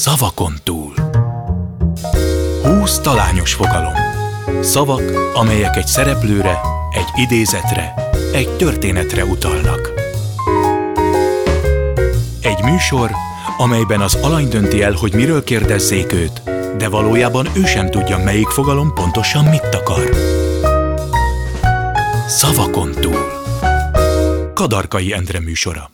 Szavakon túl. Húsz talányos fogalom. Szavak, amelyek egy szereplőre, egy idézetre, egy történetre utalnak. Egy műsor, amelyben az alany dönti el, hogy miről kérdezzék őt, de valójában ő sem tudja, melyik fogalom pontosan mit akar. Szavakon túl. Kadarkai Endre műsora.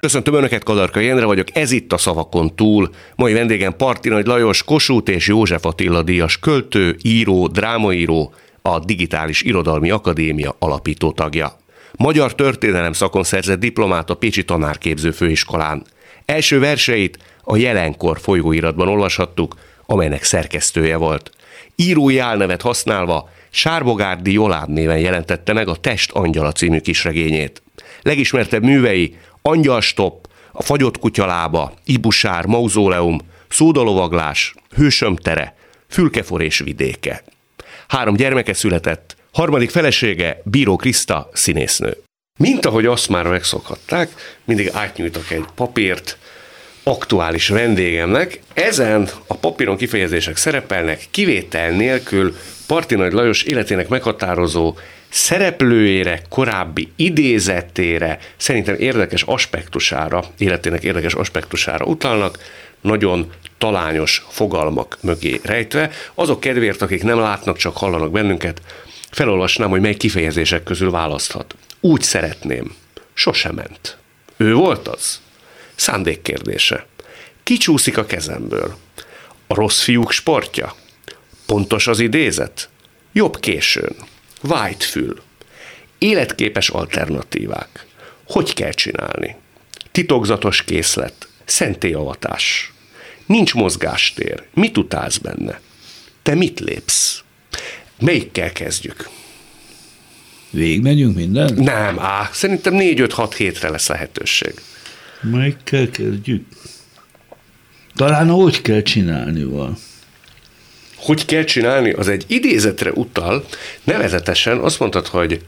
Köszöntöm Önöket, Kadarka Jendre vagyok, ez itt a Szavakon túl. Mai vendégem Parti Nagy Lajos, Kossuth és József Attila díjas költő, író, drámaíró, a Digitális Irodalmi Akadémia alapító tagja. Magyar történelem szakon szerzett diplomát a Pécsi Tanárképző Főiskolán. Első verseit a Jelenkor folyóiratban olvashattuk, amelynek szerkesztője volt. Írói álnevet használva Sárbogárdi Joláb néven jelentette meg a Test Angyala című kisregényét. Legismertebb művei Angyalstop, a fagyott kutyalába, Ibusár, Mauzóleum, Szódalovaglás, Hősöm tere, Fülkeforés vidéke. Három gyermeke született, harmadik felesége Bíró Kriszta színésznő. Mint ahogy azt már megszokhatták, mindig átnyújtok egy papírt aktuális vendégemnek. Ezen a papíron kifejezések szerepelnek kivétel nélkül Parti Nagy Lajos életének meghatározó szereplőjére, korábbi idézetére, szerintem érdekes aspektusára, életének érdekes aspektusára utalnak, nagyon talányos fogalmak mögé rejtve. Azok kedvéért, akik nem látnak, csak hallanak bennünket, felolvasnám, hogy mely kifejezések közül választhat. Úgy szeretném. Sose ment. Ő volt az? Szándék kérdése. Kicsúszik a kezemből. A rossz fiúk sportja? Pontos az idézet? Jobb későn. Whitefül. Életképes alternatívák. Hogy kell csinálni? Titokzatos készlet. Szentélyavatás. Nincs mozgástér. Mit utálsz benne? Te mit lépsz? Melyikkel kezdjük? Végigmegyünk minden? Nem, á, szerintem 4-5-6 hétre lesz lehetőség. Melyikkel kezdjük? Talán hogy kell csinálni van. Hogy kell csinálni? Az egy idézetre utal, nevezetesen azt mondtad, hogy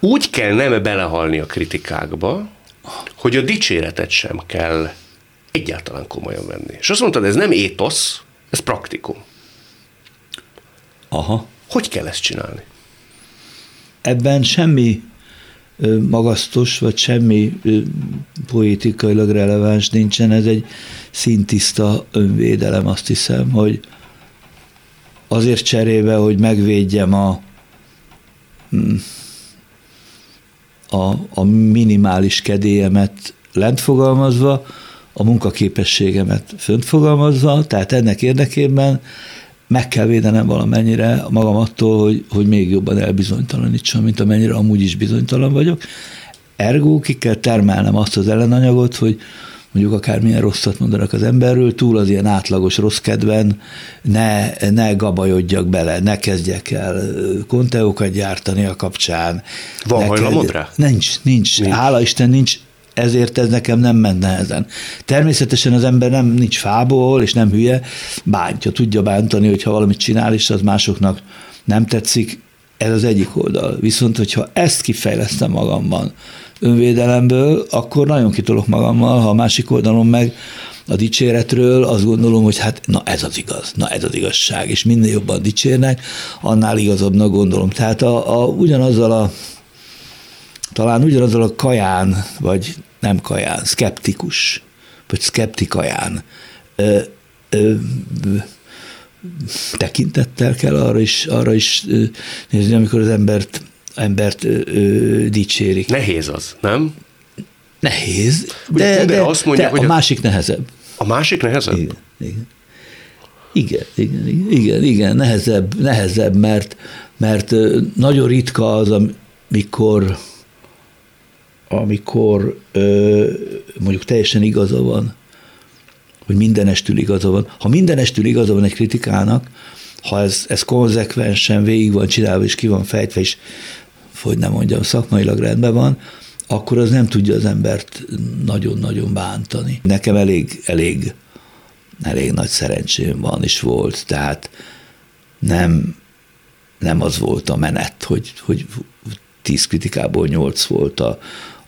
úgy kell nem belehalni a kritikákba, hogy a dicséretet sem kell egyáltalán komolyan venni. És azt mondtad, ez nem étosz, ez praktikum. Aha. Hogy kell ezt csinálni? Ebben semmi magasztos, vagy semmi poétikailag releváns nincsen, ez egy szintiszta önvédelem, azt hiszem, hogy azért cserébe, hogy megvédjem a, a, a minimális kedélyemet lent fogalmazva, a munkaképességemet fönt fogalmazva, tehát ennek érdekében meg kell védenem valamennyire magam attól, hogy, hogy még jobban elbizonytalanítsam, mint amennyire amúgy is bizonytalan vagyok. Ergo ki kell termelnem azt az ellenanyagot, hogy mondjuk akármilyen rosszat mondanak az emberről, túl az ilyen átlagos rossz kedven ne, ne gabajodjak bele, ne kezdjek el konteókat gyártani a kapcsán. Van hajlamod rá? Nincs, nincs, nincs. Hála Isten nincs, ezért ez nekem nem ment nehezen. Természetesen az ember nem nincs fából, és nem hülye, bántja, tudja bántani, hogyha valamit csinál, és az másoknak nem tetszik, ez az egyik oldal. Viszont, hogyha ezt kifejlesztem magamban, önvédelemből, akkor nagyon kitolok magammal, ha a másik oldalon meg a dicséretről azt gondolom, hogy hát na ez az igaz, na ez az igazság, és minél jobban dicsérnek, annál igazabbnak gondolom. Tehát a, a, ugyanazzal a talán ugyanazzal a kaján, vagy nem kaján, skeptikus, vagy skeptikaján ö, ö, tekintettel kell arra is, arra is nézni, amikor az embert embert ö, ö, dicsérik. Nehéz az, nem? Nehéz, Ugye, de, de azt mondják, de hogy a a- másik nehezebb. A másik nehezebb? Igen, igen. Igen, igen, igen, igen, nehezebb, nehezebb, mert, mert nagyon ritka az, amikor, amikor mondjuk teljesen igaza van, hogy mindenestül igaza van. Ha mindenestül igaza van egy kritikának, ha ez, ez konzekvensen végig van csinálva, és ki van fejtve, és hogy nem mondjam, szakmailag rendben van, akkor az nem tudja az embert nagyon-nagyon bántani. Nekem elég, elég, elég nagy szerencsém van, és volt, tehát nem, nem az volt a menet, hogy, hogy tíz kritikából nyolc volt a,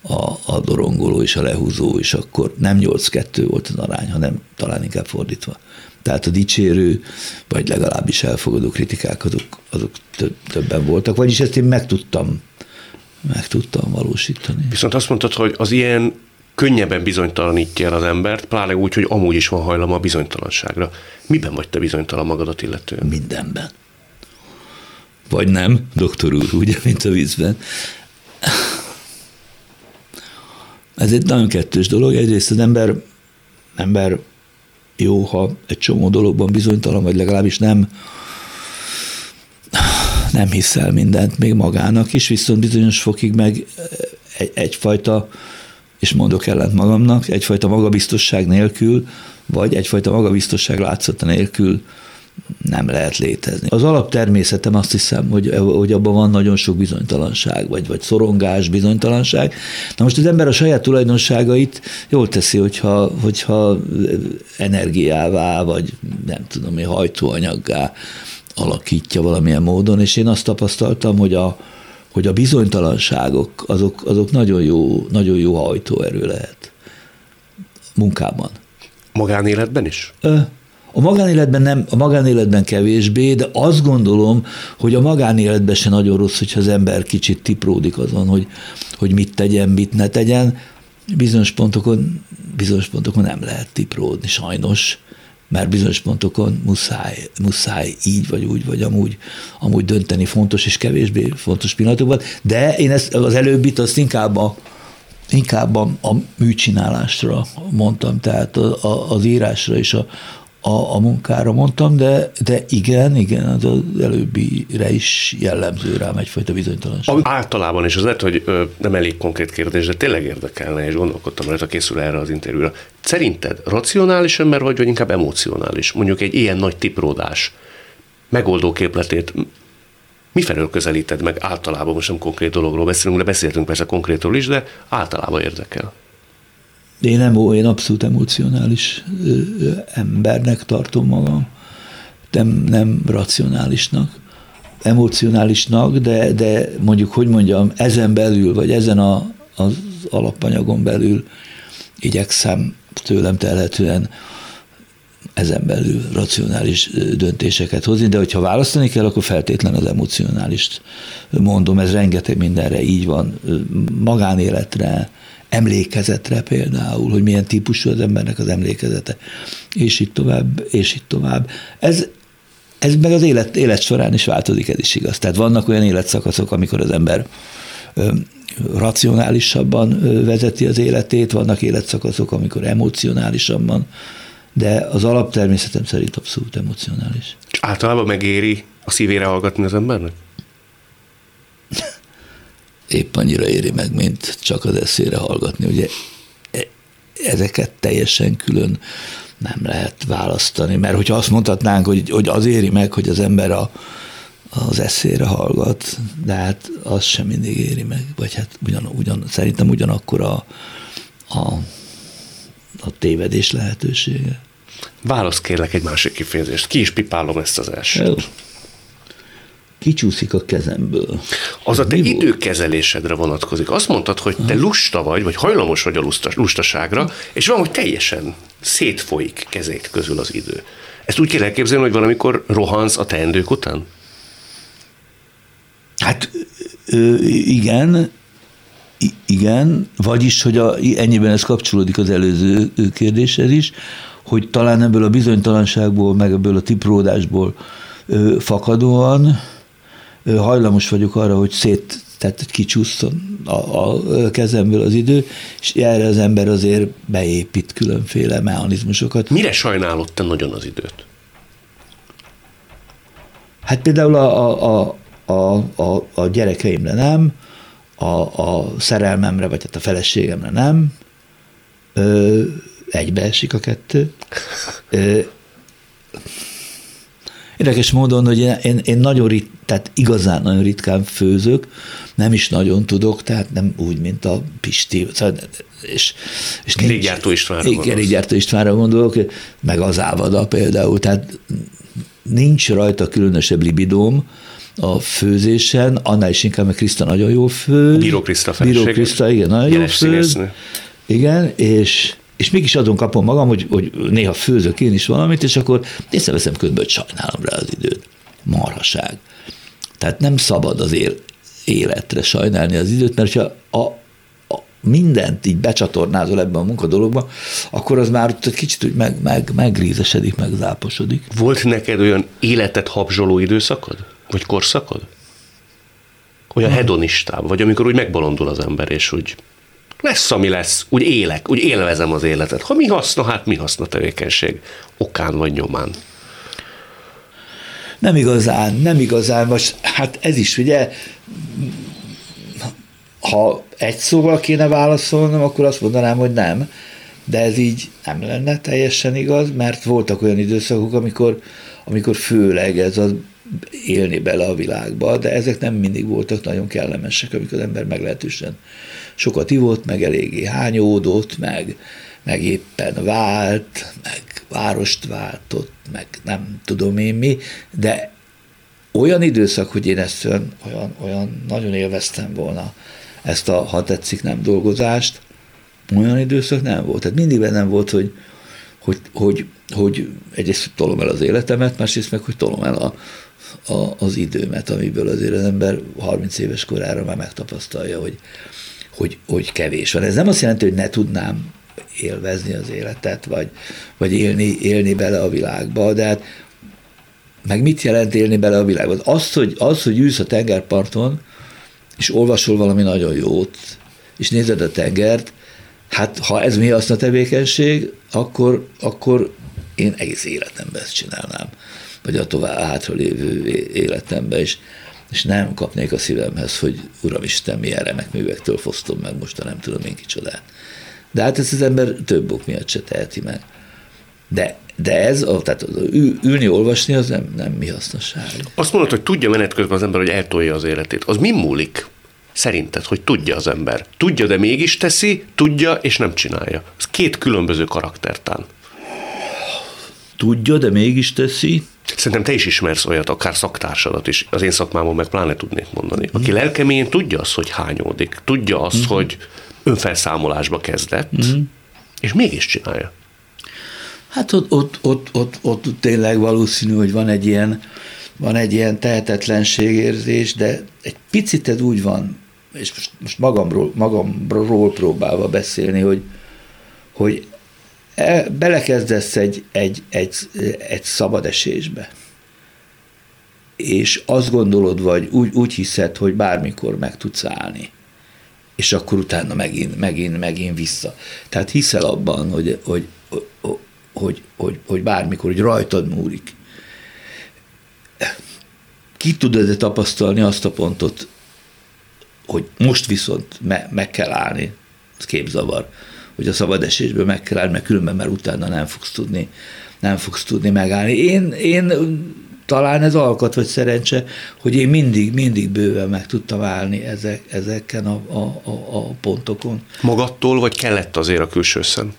a, a dorongoló és a lehúzó, és akkor nem 8-2 volt az arány, hanem talán inkább fordítva. Tehát a dicsérő, vagy legalábbis elfogadó kritikák, azok, azok többen voltak, vagyis ezt én meg tudtam, meg tudtam valósítani. Viszont azt mondtad, hogy az ilyen könnyebben bizonytalanítja el az embert, pláne úgy, hogy amúgy is van hajlama a bizonytalanságra. Miben vagy te bizonytalan magadat illetően? Mindenben. Vagy nem, doktor úr, ugye, mint a vízben. Ez egy nagyon kettős dolog. Egyrészt az ember, ember jó, ha egy csomó dologban bizonytalan, vagy legalábbis nem, nem hiszel mindent még magának is, viszont bizonyos fokig meg egy, egyfajta, és mondok ellent magamnak, egyfajta magabiztosság nélkül, vagy egyfajta magabiztosság látszata nélkül nem lehet létezni. Az alaptermészetem azt hiszem, hogy, hogy abban van nagyon sok bizonytalanság, vagy, vagy szorongás, bizonytalanság. Na most az ember a saját tulajdonságait jól teszi, hogyha, hogyha energiává, vagy nem tudom, hajtóanyaggá alakítja valamilyen módon, és én azt tapasztaltam, hogy a, hogy a bizonytalanságok azok, azok nagyon, jó, nagyon jó hajtóerő lehet munkában. Magánéletben is? Ö, a magánéletben nem, a magánéletben kevésbé, de azt gondolom, hogy a magánéletben se nagyon rossz, hogyha az ember kicsit tipródik azon, hogy, hogy mit tegyen, mit ne tegyen. Bizonyos pontokon, bizonyos pontokon nem lehet tipródni, sajnos, mert bizonyos pontokon muszáj, muszáj így vagy úgy, vagy amúgy, amúgy dönteni fontos és kevésbé fontos pillanatokban. De én ezt az előbbit azt inkább a, inkább a, a műcsinálásra mondtam, tehát a, a, az írásra és a, a, a munkára mondtam, de, de igen, igen, az, előbbire is jellemző rám egyfajta bizonytalanság. Általában, és az lehet, hogy nem elég konkrét kérdés, de tényleg érdekelne, és gondolkodtam rajta készül erre az interjúra. Szerinted racionális ember vagy, vagy inkább emocionális? Mondjuk egy ilyen nagy tipródás megoldó képletét mifelől közelíted meg általában, most nem konkrét dologról beszélünk, de beszéltünk persze konkrétról is, de általában érdekel. Én, nem, én abszolút emocionális embernek tartom magam, nem, nem racionálisnak. Emocionálisnak, de, de mondjuk, hogy mondjam, ezen belül, vagy ezen a, az alapanyagon belül igyekszem tőlem telhetően ezen belül racionális döntéseket hozni, de hogyha választani kell, akkor feltétlen az emocionálist mondom, ez rengeteg mindenre így van, magánéletre, emlékezetre például, hogy milyen típusú az embernek az emlékezete, és így tovább, és így tovább. Ez, ez meg az élet, élet során is változik, ez is igaz. Tehát vannak olyan életszakaszok, amikor az ember ö, racionálisabban vezeti az életét, vannak életszakaszok, amikor emocionálisabban, de az alaptermészetem szerint abszolút emocionális. És általában megéri a szívére hallgatni az embernek? Épp annyira éri meg, mint csak az eszére hallgatni. Ugye e, ezeket teljesen külön nem lehet választani, mert hogyha azt mondhatnánk, hogy, hogy az éri meg, hogy az ember a, az eszére hallgat, de hát az sem mindig éri meg, vagy hát ugyan, ugyan, szerintem ugyanakkor a, a, a tévedés lehetősége. Válasz kérlek egy másik kifejezést. Ki is pipálom ezt az elsőt. Jó kicsúszik a kezemből. Az a te időkezelésedre vonatkozik. Azt mondtad, hogy te lusta vagy, vagy hajlamos vagy a lustas, lustaságra, és van, hogy teljesen szétfolyik kezét közül az idő. Ezt úgy kell elképzelni, hogy valamikor rohansz a teendők után? Hát igen, igen, vagyis, hogy a, ennyiben ez kapcsolódik az előző kérdéshez is, hogy talán ebből a bizonytalanságból, meg ebből a tipródásból fakadóan hajlamos vagyok arra, hogy szét, tehát kicsúszson a, a kezemből az idő, és erre az ember azért beépít különféle mechanizmusokat. Mire sajnálod te nagyon az időt? Hát például a, a, a, a, a gyerekeimre nem, a, a szerelmemre, vagy hát a feleségemre nem, ö, egybeesik a kettő. Ö, Érdekes módon, hogy én, én nagyon rit, tehát igazán nagyon ritkán főzök, nem is nagyon tudok, tehát nem úgy, mint a Pisti, szóval, és, és Kerékgyártó Istvánra Kerékgyártó Istvánra gondolok, meg az Ávada például, tehát nincs rajta különösebb libidóm, a főzésen, annál is inkább, mert Kriszta nagyon jó főz. Bíró Kriszta Bíró Kriszta, igen, nagyon jó főz. Igen, és, és mégis adom kapom magam, hogy, hogy néha főzök én is valamit, és akkor észreveszem közben, hogy sajnálom rá az időt. Marhaság. Tehát nem szabad az életre sajnálni az időt, mert ha a, mindent így becsatornázol ebben a munkadologba, akkor az már kicsit úgy meg, meg, megrízesedik, megzáposodik. Volt neked olyan életet habzsoló időszakod? Vagy korszakod? Olyan hedonistább, vagy amikor úgy megbolondul az ember, és úgy lesz, ami lesz, úgy élek, úgy élvezem az életet. Ha mi haszna, hát mi haszna tevékenység, okán vagy nyomán. Nem igazán, nem igazán, most hát ez is ugye ha egy szóval kéne válaszolnom, akkor azt mondanám, hogy nem, de ez így nem lenne teljesen igaz, mert voltak olyan időszakok, amikor, amikor főleg ez az élni bele a világba, de ezek nem mindig voltak nagyon kellemesek, amikor az ember meglehetősen sokat ivott, meg eléggé hányódott, meg, meg éppen vált, meg várost váltott, meg nem tudom én mi, de olyan időszak, hogy én ezt olyan, olyan, olyan nagyon élveztem volna ezt a, ha tetszik, nem dolgozást, olyan időszak nem volt. Tehát mindig bennem volt, hogy, hogy, hogy, hogy egyrészt tolom el az életemet, másrészt meg, hogy tolom el a, a, az időmet, amiből azért az ember 30 éves korára már megtapasztalja, hogy, hogy, hogy kevés van. Ez nem azt jelenti, hogy ne tudnám élvezni az életet, vagy, vagy élni, élni bele a világba, de hát meg mit jelent élni bele a világba? Az, hogy, az, hogy ülsz a tengerparton, és olvasol valami nagyon jót, és nézed a tengert, hát ha ez mi azt a tevékenység, akkor, akkor én egész életemben ezt csinálnám, vagy a tovább hátralévő életemben is, és nem kapnék a szívemhez, hogy Uramisten, milyen remek művektől fosztom meg most, nem tudom én kicsodát. De hát ezt az ember több ok miatt se teheti meg. De, de ez, tehát ülni, olvasni, az nem, nem mi hasznosság. Azt mondod, hogy tudja menet közben az ember, hogy eltolja az életét. Az mi múlik? Szerinted, hogy tudja az ember? Tudja, de mégis teszi, tudja, és nem csinálja. Ez két különböző karaktertán. Tudja, de mégis teszi. Szerintem te is ismersz olyat, akár szaktársadat is, az én szakmámon meg pláne tudnék mondani, aki mm. lelkemén tudja azt, hogy hányódik, tudja azt, mm. hogy önfelszámolásba kezdett, mm. és mégis csinálja. Hát ott, ott, ott, ott, ott tényleg valószínű, hogy van egy ilyen, van egy ilyen tehetetlenségérzés, de egy picit ez úgy van, és most, most magamról, magamról próbálva beszélni, hogy, hogy belekezdesz egy, egy, egy, egy szabad esésbe, és azt gondolod, vagy úgy, úgy hiszed, hogy bármikor meg tudsz állni, és akkor utána megint, megint, megint vissza. Tehát hiszel abban, hogy, hogy, hogy, hogy, hogy bármikor, hogy rajtad múlik. Ki tudod-e tapasztalni azt a pontot, hogy most viszont me, meg kell állni, ez képzavar, hogy a szabad esésből meg kell állni, mert különben már utána nem fogsz tudni, nem fogsz tudni megállni. Én, én talán ez alkat vagy szerencse, hogy én mindig, mindig bőven meg tudtam állni ezek, ezeken a, a, a, a pontokon. Magattól, vagy kellett azért a külső szem?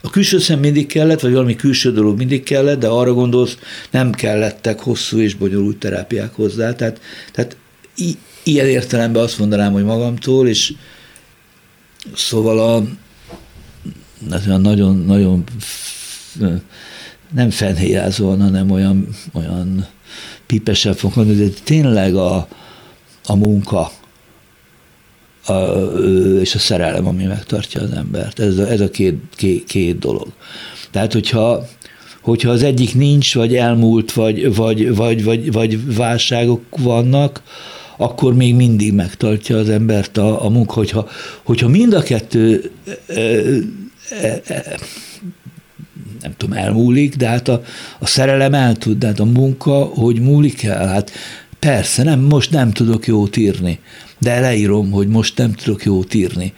A külső szem mindig kellett, vagy valami külső dolog mindig kellett, de arra gondolsz, nem kellettek hosszú és bonyolult terápiák hozzá. Tehát, tehát i- ilyen értelemben azt mondanám, hogy magamtól, és szóval a nagyon, nagyon nem fenhéjázóan, hanem olyan, olyan pipesen fogom de tényleg a, a munka, a, és a szerelem, ami megtartja az embert. Ez a, ez a két, két, két dolog. Tehát, hogyha, hogyha az egyik nincs, vagy elmúlt, vagy, vagy, vagy, vagy, vagy válságok vannak, akkor még mindig megtartja az embert a, a munka. Hogyha, hogyha mind a kettő nem tudom, elmúlik, de hát a, a szerelem el tud, de hát a munka, hogy múlik el, hát persze, nem, most nem tudok jót írni de leírom, hogy most nem tudok jót írni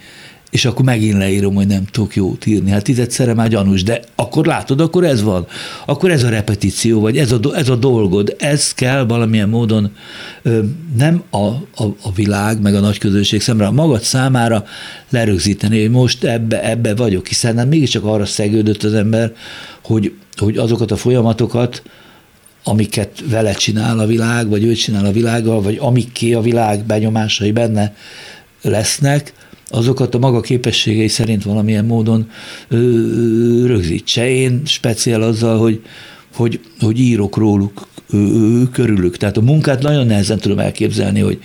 és akkor megint leírom, hogy nem tudok jót írni. Hát tizedszerre már gyanús, de akkor látod, akkor ez van. Akkor ez a repetíció, vagy ez a, ez a dolgod, ez kell valamilyen módon nem a, a, a világ, meg a nagy közönség szemre, a magad számára lerögzíteni, hogy most ebbe, ebbe vagyok, hiszen nem mégiscsak arra szegődött az ember, hogy, hogy azokat a folyamatokat, amiket vele csinál a világ, vagy ő csinál a világgal, vagy amikké a világ benyomásai benne lesznek, azokat a maga képességei szerint valamilyen módon rögzítse. Én speciál azzal, hogy, hogy, hogy írok róluk, körülük. Tehát a munkát nagyon nehezen tudom elképzelni, hogy,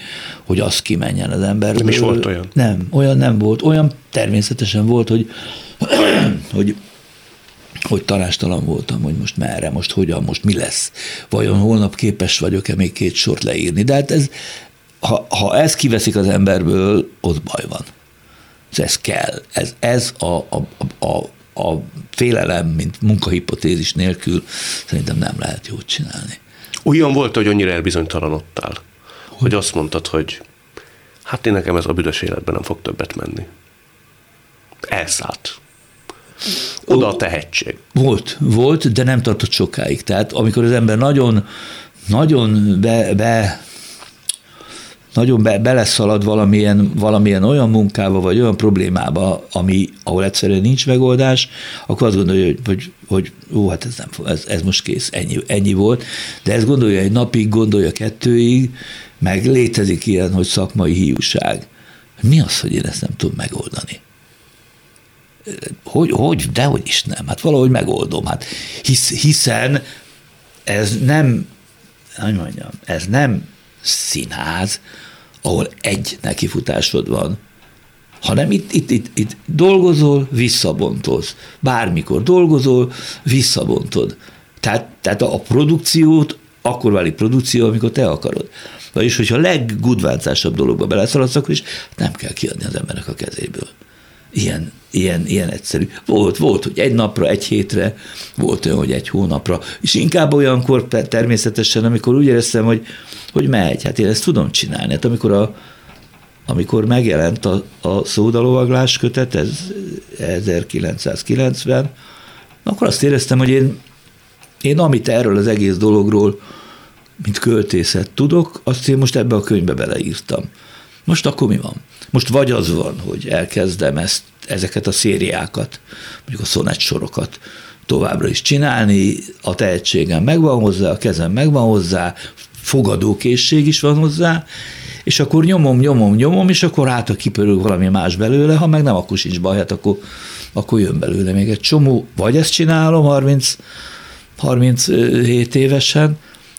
hogy az kimenjen az ember. Nem is volt olyan? Nem, olyan nem volt. Olyan természetesen volt, hogy, hogy hogy tanástalan voltam, hogy most merre, most hogyan, most mi lesz. Vajon holnap képes vagyok-e még két sort leírni. De hát ez, ha, ha ez kiveszik az emberből, ott baj van. Ez kell. Ez, ez a, a, a, a félelem, mint munkahipotézis nélkül szerintem nem lehet jót csinálni. Olyan volt, hogy annyira elbizonytalanodtál, hogy, hogy azt mondtad, hogy hát én nekem ez a büdös életben nem fog többet menni. Elszállt. Oda a tehetség. Volt, volt, de nem tartott sokáig. Tehát amikor az ember nagyon, nagyon be, be nagyon be, beleszalad valamilyen, valamilyen olyan munkába, vagy olyan problémába, ami, ahol egyszerűen nincs megoldás, akkor azt gondolja, hogy, hogy, hogy ó, hát ez, nem, ez, ez most kész, ennyi, ennyi volt. De ezt gondolja egy napig, gondolja kettőig, meg létezik ilyen, hogy szakmai hiúság. Mi az, hogy én ezt nem tudom megoldani? Hogy, hogy, dehogy is nem, hát valahogy megoldom. Hát hisz, hiszen ez nem, hogy mondjam, ez nem színház, ahol egy nekifutásod van, hanem itt, itt, itt, itt dolgozol, visszabontoz. Bármikor dolgozol, visszabontod. Tehát, tehát a produkciót akkor válik produkció, amikor te akarod. Vagyis, hogyha a leggudváncásabb dologba beleszaladsz, akkor is nem kell kiadni az embernek a kezéből. Ilyen, ilyen, ilyen egyszerű. Volt, volt, hogy egy napra, egy hétre, volt olyan, hogy egy hónapra, és inkább olyankor természetesen, amikor úgy éreztem, hogy, hogy megy, hát én ezt tudom csinálni. Hát amikor a, amikor megjelent a, a szódalovaglás kötet, ez 1990, akkor azt éreztem, hogy én, én amit erről az egész dologról, mint költészet tudok, azt én most ebbe a könyvbe beleírtam. Most akkor mi van? Most vagy az van, hogy elkezdem ezt, ezeket a szériákat, mondjuk a szonett sorokat továbbra is csinálni, a tehetségem megvan hozzá, a kezem megvan hozzá, fogadókészség is van hozzá, és akkor nyomom, nyomom, nyomom, és akkor hát, ha kipörül valami más belőle, ha meg nem, akkor sincs baj, hát akkor, akkor jön belőle még egy csomó, vagy ezt csinálom 30, 37 évesen,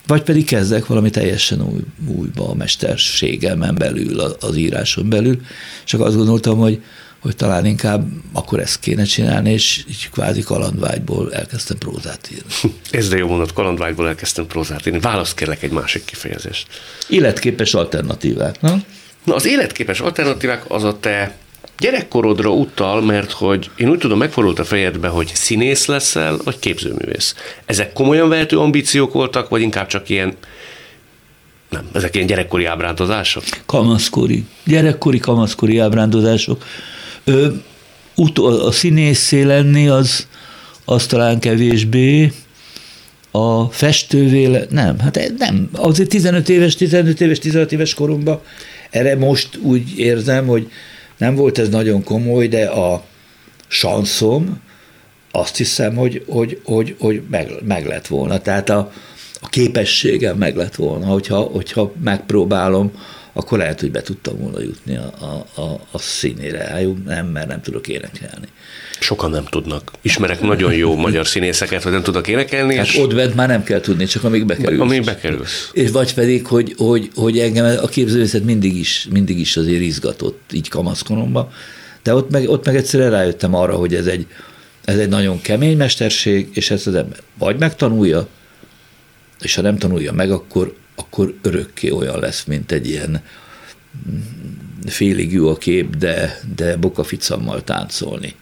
vagy pedig kezdek valami teljesen új, újba a mesterségemen belül, az íráson belül, csak azt gondoltam, hogy, hogy talán inkább akkor ezt kéne csinálni, és így kvázi kalandvágyból elkezdtem prózát írni. Ez de jó mondat, kalandvágyból elkezdtem prózát írni. Választ kérlek egy másik kifejezést. Életképes alternatívák, na? Na, az életképes alternatívák az a te gyerekkorodra utal, mert hogy én úgy tudom, megfordult a fejedbe, hogy színész leszel, vagy képzőművész. Ezek komolyan vehető ambíciók voltak, vagy inkább csak ilyen nem, ezek ilyen gyerekkori ábrándozások? Kamaszkori. Gyerekkori, kamaszkori ábrándozások. Ö, utol, a színészé lenni az, az talán kevésbé, a festővé, nem, hát nem, azért 15 éves, 15 éves, 16 éves koromban erre most úgy érzem, hogy nem volt ez nagyon komoly, de a sanszom azt hiszem, hogy, hogy, hogy, hogy meg, meg lett volna. Tehát a, a képességem meg lett volna, hogyha, hogyha megpróbálom, akkor lehet, hogy be tudtam volna jutni a, a, a, a színére. Hát nem, mert nem tudok énekelni. Sokan nem tudnak. Ismerek nagyon jó magyar színészeket, hogy nem tudnak énekelni. Hát és... ott bent már nem kell tudni, csak amíg bekerülsz. Amíg bekerülsz. És vagy pedig, hogy, hogy, hogy engem a képzőművészet mindig is, mindig is azért izgatott, így kamaszkoromban. De ott meg, ott meg egyszerűen rájöttem arra, hogy ez egy, ez egy nagyon kemény mesterség, és ezt az ember vagy megtanulja, és ha nem tanulja meg, akkor, akkor örökké olyan lesz, mint egy ilyen félig jó a kép, de, de bokaficammal táncolni.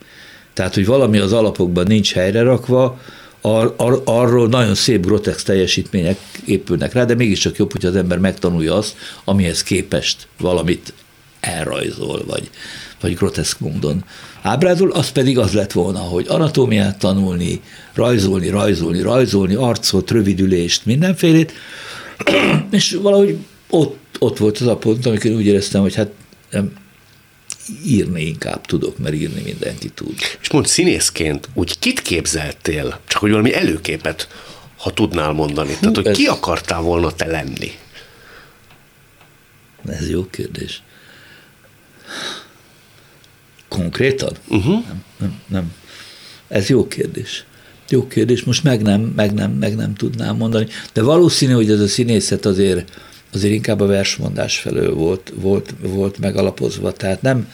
Tehát, hogy valami az alapokban nincs helyre rakva, ar, ar, arról nagyon szép grotex teljesítmények épülnek rá, de mégiscsak jobb, hogy az ember megtanulja azt, amihez képest valamit elrajzol, vagy, vagy groteszk módon ábrázol, az pedig az lett volna, hogy anatómiát tanulni, rajzolni, rajzolni, rajzolni, arcot, rövidülést, mindenfélét, és valahogy ott, ott volt az a pont, amikor úgy éreztem, hogy hát nem, írni inkább tudok, mert írni mindenki tud. És mond színészként, úgy kit képzeltél? Csak hogy valami előképet ha tudnál mondani? Tehát, hogy ki akartál volna te lenni? Ez jó kérdés. Konkrétan? Uh-huh. Nem, nem, nem. Ez jó kérdés. Jó kérdés, most meg nem, meg nem, meg nem tudnám mondani. De valószínű, hogy ez a színészet azért, azért inkább a versmondás felől volt, volt, volt megalapozva. Tehát nem,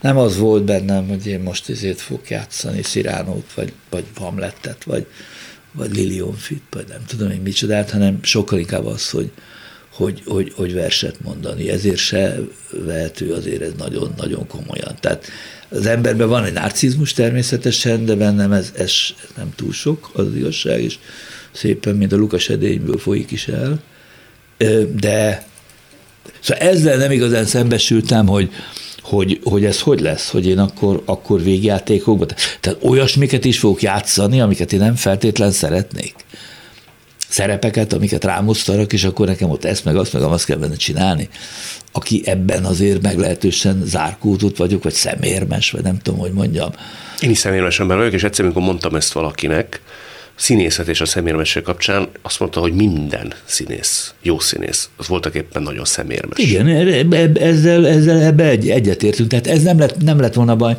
nem az volt bennem, hogy én most ezért fogok játszani Sziránót, vagy, vagy Hamlettet, vagy, vagy Lilionfit, vagy nem tudom én micsodát, hanem sokkal inkább az, hogy, hogy, hogy, hogy verset mondani. Ezért se vehető azért ez nagyon-nagyon komolyan. Tehát az emberben van egy narcizmus természetesen, de bennem ez, ez nem túl sok, az igazság, és szépen, mint a Lukas edényből folyik is el. De szóval ezzel nem igazán szembesültem, hogy, hogy, hogy ez hogy lesz, hogy én akkor, akkor végjátékokban, tehát olyasmiket is fogok játszani, amiket én nem feltétlen szeretnék szerepeket, amiket rámosztanak, és akkor nekem ott ezt meg azt meg azt kell benne csinálni. Aki ebben azért meglehetősen zárkózott vagyok, vagy szemérmes, vagy nem tudom, hogy mondjam. Én is szemérmes ember vagyok, és egyszer, amikor mondtam ezt valakinek, színészet és a szemérmesség kapcsán azt mondta, hogy minden színész, jó színész, az voltak éppen nagyon szemérmes. Igen, ezzel, ezzel ebbe egy, egyetértünk, tehát ez nem lett, nem lett volna baj.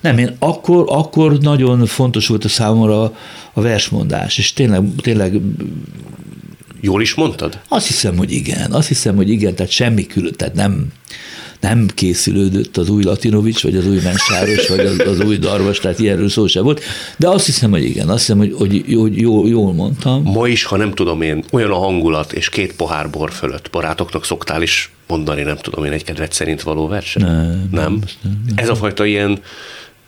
Nem, én akkor, akkor nagyon fontos volt a számomra a versmondás, és tényleg, tényleg Jól is mondtad? Azt hiszem, hogy igen. Azt hiszem, hogy igen, tehát semmi külön, tehát nem, nem készülődött az új Latinovics, vagy az új Mensáros, vagy az, az új Darvas, tehát ilyenről szó sem volt, de azt hiszem, hogy igen, azt hiszem, hogy, hogy jó, jó, jól mondtam. Ma is, ha nem tudom én, olyan a hangulat, és két pohár bor fölött barátoknak szoktál is mondani, nem tudom én, egy kedvet szerint való verset? Nem. Nem? nem, nem. Ez a fajta ilyen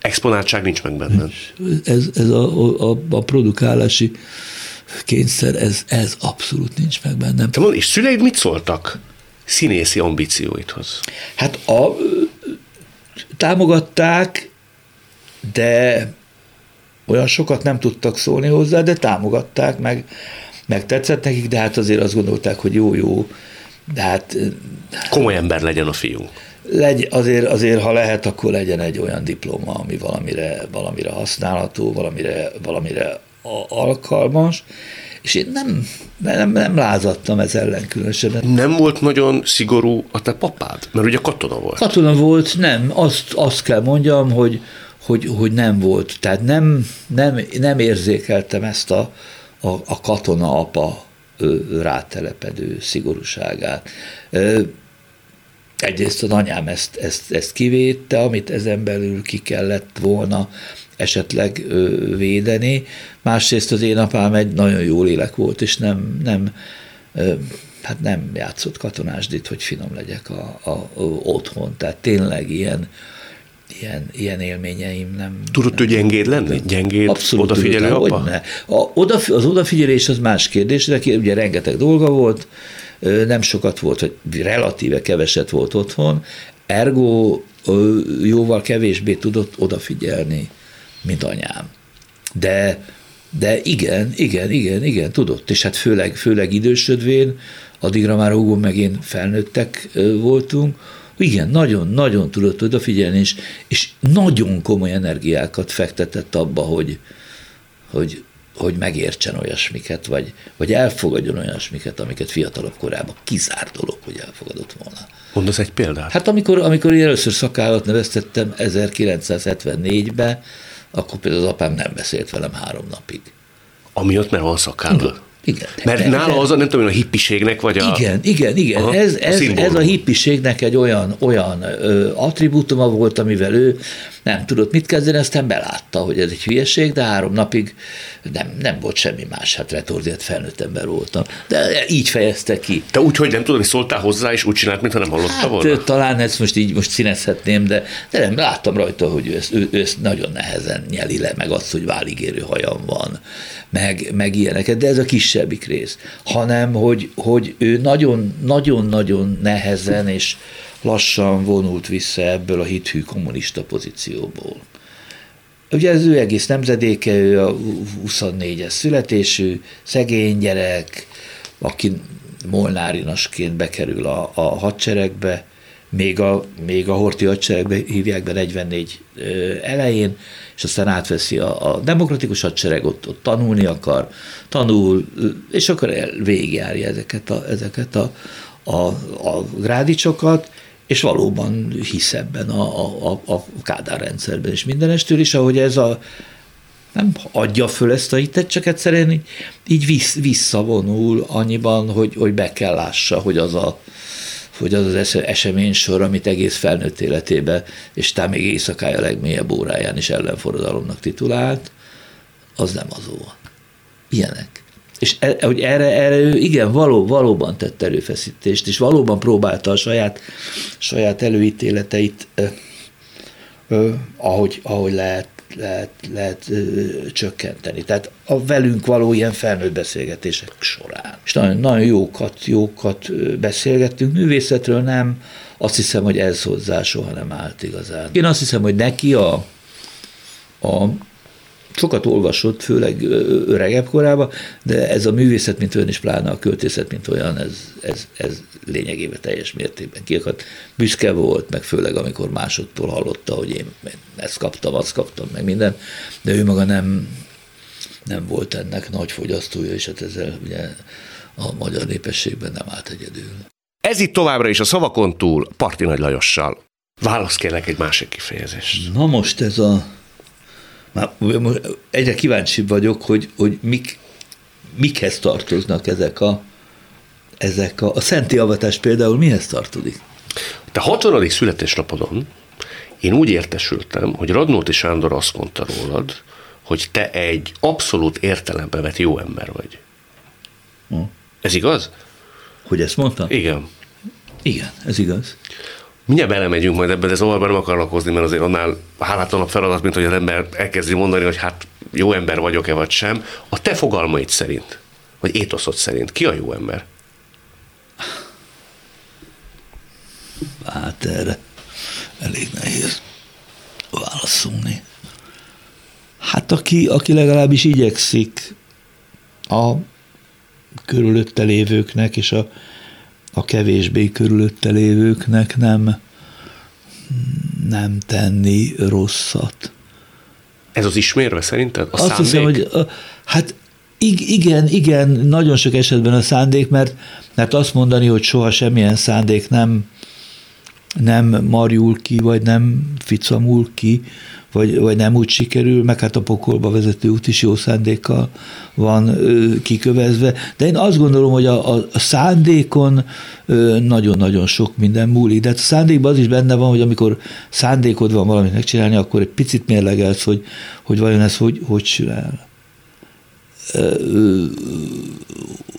exponáltság nincs meg benne. Ez, ez a, a, a produkálási kényszer, ez, ez abszolút nincs meg bennem. Te mond, és szüleid mit szóltak színészi ambícióidhoz? Hát a, támogatták, de olyan sokat nem tudtak szólni hozzá, de támogatták, meg, meg tetszett nekik, de hát azért azt gondolták, hogy jó-jó, de hát... Komoly ember legyen a fiú. Legy, azért, azért, ha lehet, akkor legyen egy olyan diploma, ami valamire, valamire használható, valamire, valamire alkalmas, és én nem, nem, nem lázadtam ez ellen különösebben. Nem volt nagyon szigorú a te papád? Mert ugye katona volt. Katona volt, nem. Azt, azt kell mondjam, hogy, hogy, hogy nem volt. Tehát nem, nem, nem érzékeltem ezt a, a, a katona apa rátelepedő szigorúságát. Egyrészt az anyám ezt, ezt, ezt kivédte, amit ezen belül ki kellett volna esetleg védeni. Másrészt az én apám egy nagyon jó lélek volt, és nem, nem hát nem játszott katonásdit, hogy finom legyek a, a, a otthon. Tehát tényleg ilyen, ilyen, ilyen élményeim nem... Tudod ő gyengéd lenni? Gyengéd, Abszolút odafigyelő tudod, apa? Ne. A, odaf, az odafigyelés az más kérdés, de ugye rengeteg dolga volt, nem sokat volt, vagy relatíve keveset volt otthon, ergo jóval kevésbé tudott odafigyelni mint anyám. De, de igen, igen, igen, igen, tudott, és hát főleg, főleg idősödvén, addigra már Hugo meg én felnőttek voltunk, igen, nagyon-nagyon tudott odafigyelni, és, és nagyon komoly energiákat fektetett abba, hogy, hogy, hogy megértsen olyasmiket, vagy, vagy elfogadjon olyasmiket, amiket fiatalabb korában kizár dolog, hogy elfogadott volna. Mondasz egy példát? Hát amikor, amikor én először szakállat neveztettem 1974-ben, akkor például az apám nem beszélt velem három napig. Amiatt, mert van szakálla? Igen. Mert de, nála az, a, nem tudom, a hippiségnek vagy a... Igen, igen, igen. Aha, ez, ez, a ez a hippiségnek egy olyan, olyan ö, attribútuma volt, amivel ő nem tudott mit kezdeni, aztán belátta, hogy ez egy hülyeség, de három napig nem, nem volt semmi más, hát retorziát felnőtt ember voltam. De így fejezte ki. Te úgy, hogy nem tudod, hogy szóltál hozzá, és úgy csinált, mintha nem hallotta hát, volna? Talán ezt most így most színezhetném, de, de nem, láttam rajta, hogy ő ezt, ő, ő ezt nagyon nehezen nyeli le, meg azt, hogy váligérő hajam van, meg, meg ilyeneket, de ez a kisebbik rész, hanem, hogy, hogy ő nagyon-nagyon-nagyon nehezen és lassan vonult vissza ebből a hithű kommunista pozícióból. Ugye az ő egész nemzedéke, ő a 24-es születésű, szegény gyerek, aki molnárinasként bekerül a, a hadseregbe, még a, még a Horti hadseregbe hívják be 44 elején, és aztán átveszi a, a demokratikus hadsereg, ott, ott tanulni akar, tanul, és akkor végigjárja ezeket a, ezeket a, a, a grádicsokat, és valóban hisz ebben a, a, a Kádár rendszerben és mindenestől is, ahogy ez a nem adja föl ezt a hitet, csak egyszerűen így, így vissz, visszavonul annyiban, hogy, hogy be kell lássa, hogy az a, hogy az az esemény sor, amit egész felnőtt életébe, és talán még éjszakája legmélyebb óráján is ellenforradalomnak titulált, az nem az volt. Ilyenek. És e, hogy erre, erre ő igen, való, valóban tett erőfeszítést, és valóban próbálta a saját, saját előítéleteit, eh, eh, ahogy, ahogy lehet, lehet, lehet ö, csökkenteni. Tehát a velünk való ilyen felnőtt beszélgetések során. És nagyon, nagyon jókat, jókat beszélgettünk művészetről, nem azt hiszem, hogy ez hozzá soha nem állt igazán. Én azt hiszem, hogy neki a, a sokat olvasott, főleg öregebb korában, de ez a művészet, mint olyan, is pláne a költészet, mint olyan, ez, ez, ez lényegében teljes mértékben kiakadt. Büszke volt, meg főleg amikor másodtól hallotta, hogy én ezt kaptam, azt kaptam, meg minden, de ő maga nem, nem volt ennek nagy fogyasztója, és hát ezzel ugye a magyar népességben nem állt egyedül. Ez itt továbbra is a szavakon túl Parti Nagy Lajossal. Válasz kérlek egy másik kifejezést. Na most ez a már egyre kíváncsibb vagyok, hogy, hogy mik, mikhez tartoznak ezek a, ezek a, a szenti avatás például mihez tartozik? Te 60. születésnapodon én úgy értesültem, hogy Radnóti Sándor azt mondta rólad, hogy te egy abszolút értelembe vett jó ember vagy. Hm. Ez igaz? Hogy ezt mondta? Igen. Igen, ez igaz. Mindjárt belemegyünk majd ebbe, de szóval nem akarok hozni, mert azért annál hálátlanabb feladat, mint hogy az ember elkezdi mondani, hogy hát jó ember vagyok-e vagy sem. A te fogalmaid szerint, vagy étoszod szerint, ki a jó ember? Hát erre elég nehéz válaszolni. Hát aki, aki legalábbis igyekszik a körülötte lévőknek és a a kevésbé körülötte lévőknek nem, nem tenni rosszat. Ez az ismérve szerinted? A Azt szándék? hiszem, hogy hát igen, igen, nagyon sok esetben a szándék, mert, mert azt mondani, hogy soha semmilyen szándék nem, nem marjul ki, vagy nem ficamul ki, vagy, vagy nem úgy sikerül, meg hát a pokolba vezető út is jó szándékkal van kikövezve. De én azt gondolom, hogy a, a szándékon nagyon-nagyon sok minden múlik. De hát a szándékban az is benne van, hogy amikor szándékod van valamit megcsinálni, akkor egy picit mérlegelsz, hogy, hogy vajon ez hogy, hogy csinál.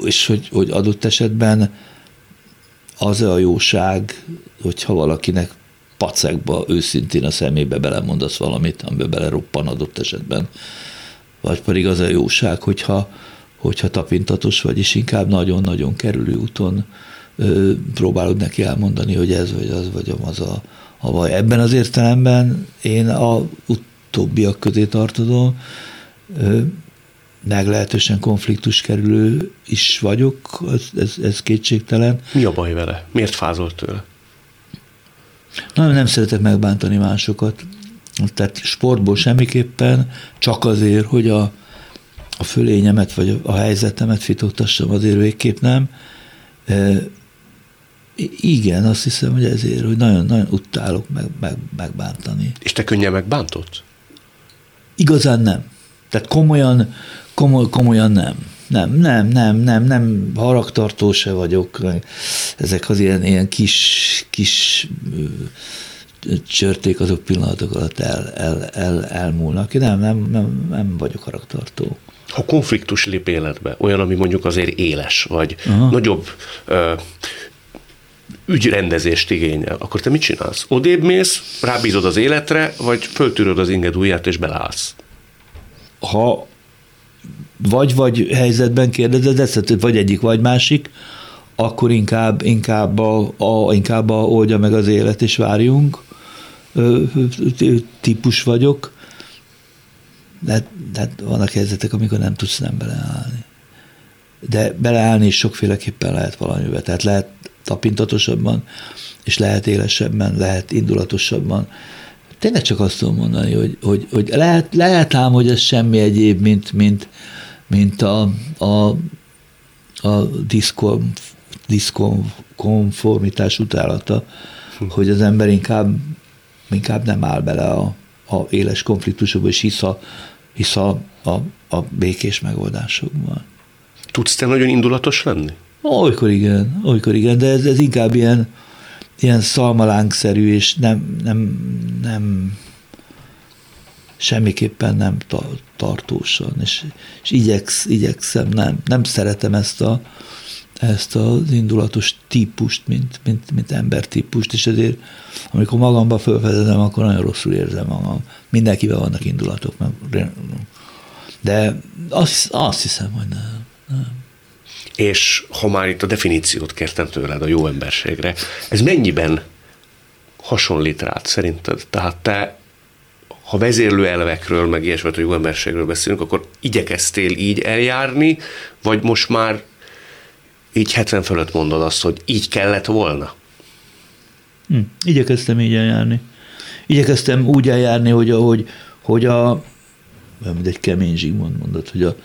És hogy, hogy adott esetben az a jóság, hogyha valakinek pacekba őszintén a szemébe belemondasz valamit, amiben beleroppan adott esetben. Vagy pedig az a jóság, hogyha, hogyha tapintatos vagy, és inkább nagyon-nagyon kerülő úton ö, próbálod neki elmondani, hogy ez vagy az, vagy az a, a baj. Ebben az értelemben én a utóbbiak közé tartozom, ö, meglehetősen konfliktus kerülő is vagyok, ez, ez, ez kétségtelen. Mi a baj vele? Miért fázolt tőle? Nagyon nem szeretek megbántani másokat. Tehát sportból semmiképpen, csak azért, hogy a, a fölényemet vagy a helyzetemet fitottassam, azért végképp nem. E, igen, azt hiszem, hogy ezért, hogy nagyon-nagyon utálok meg, meg, megbántani. És te könnyen megbántott? Igazán nem. Tehát komolyan, komoly, komolyan nem. Nem, nem, nem, nem, nem haragtartó se vagyok. Ezek az ilyen, ilyen kis, kis csörték azok pillanatok alatt el, el, el, elmúlnak. Nem, nem, nem, nem vagyok haragtartó. Ha konfliktus lép életbe, olyan, ami mondjuk azért éles, vagy Aha. nagyobb ö, ügyrendezést igényel, akkor te mit csinálsz? Odébb mész, rábízod az életre, vagy föltűröd az inged ujját és belállsz? Ha vagy-vagy helyzetben kérdezed ezt, vagy egyik, vagy másik, akkor inkább, inkább, a, a, inkább a oldja meg az élet, és várjunk típus vagyok, de, de vannak helyzetek, amikor nem tudsz nem beleállni. De beleállni is sokféleképpen lehet valamivel. Tehát lehet tapintatosabban, és lehet élesebben, lehet indulatosabban. Tényleg csak azt tudom mondani, hogy, hogy, hogy lehet, lehet ám, hogy ez semmi egyéb, mint, mint, mint a, a, a diszkon, diszkonformitás utálata, hogy az ember inkább, inkább nem áll bele a, a éles konfliktusokba, és hisz a, hisz a, a, a békés megoldásokban. Tudsz te nagyon indulatos lenni? Olykor igen, olykor igen, de ez, ez inkább ilyen, ilyen szalmalánkszerű, és nem, nem, nem semmiképpen nem tartósan, és, és igyeksz, igyekszem, nem, nem szeretem ezt a, ezt az indulatos típust, mint, mint, mint embertípust, és ezért amikor magamba felfedezem, akkor nagyon rosszul érzem magam. Mindenkivel vannak indulatok, de azt, azt hiszem, hogy nem. nem. És ha már itt a definíciót kértem tőled a jó emberségre, ez mennyiben hasonlít rád szerinted? Tehát te, ha vezérlő elvekről, meg ilyesmet, jó emberségről beszélünk, akkor igyekeztél így eljárni, vagy most már így 70 fölött mondod azt, hogy így kellett volna? Hm, igyekeztem így eljárni. Igyekeztem úgy eljárni, hogy, ahogy, hogy a, mint egy kemény Zsigmond mondott, hogy a